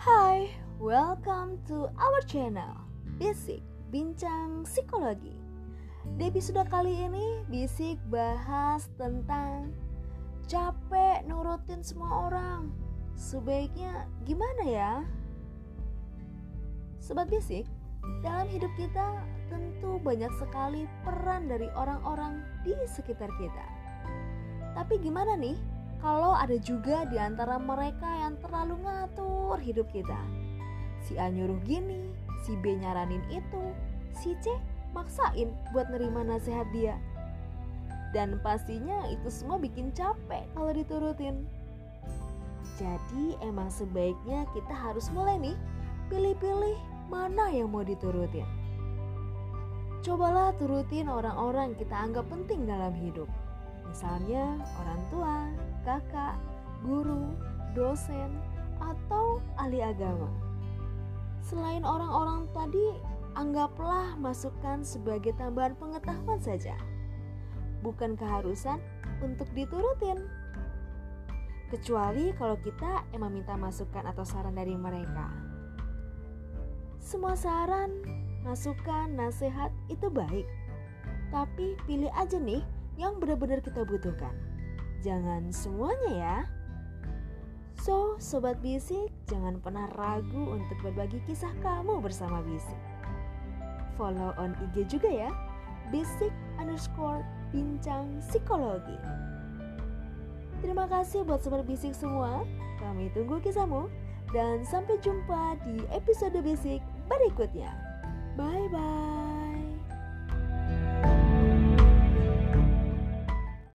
Hai, welcome to our channel Basic Bincang Psikologi. Di episode kali ini Bisik bahas tentang Capek nurutin semua orang. Sebaiknya gimana ya? Sobat Bisik, dalam hidup kita tentu banyak sekali peran dari orang-orang di sekitar kita. Tapi gimana nih kalau ada juga di antara mereka yang terlalu ngatur hidup kita. Si A nyuruh gini, si B nyaranin itu, si C maksain buat nerima nasihat dia. Dan pastinya itu semua bikin capek kalau diturutin. Jadi emang sebaiknya kita harus mulai nih pilih-pilih mana yang mau diturutin. Cobalah turutin orang-orang kita anggap penting dalam hidup. Misalnya orang tua, kakak, guru, dosen, atau ahli agama. Selain orang-orang tadi, anggaplah masukan sebagai tambahan pengetahuan saja, bukan keharusan untuk diturutin. Kecuali kalau kita emang minta masukan atau saran dari mereka. Semua saran, masukan, nasihat itu baik, tapi pilih aja nih yang benar-benar kita butuhkan jangan semuanya ya. So, sobat bisik, jangan pernah ragu untuk berbagi kisah kamu bersama bisik. Follow on IG juga ya, bisik underscore bincang psikologi. Terima kasih buat sobat bisik semua. Kami tunggu kisahmu dan sampai jumpa di episode bisik berikutnya. Bye bye.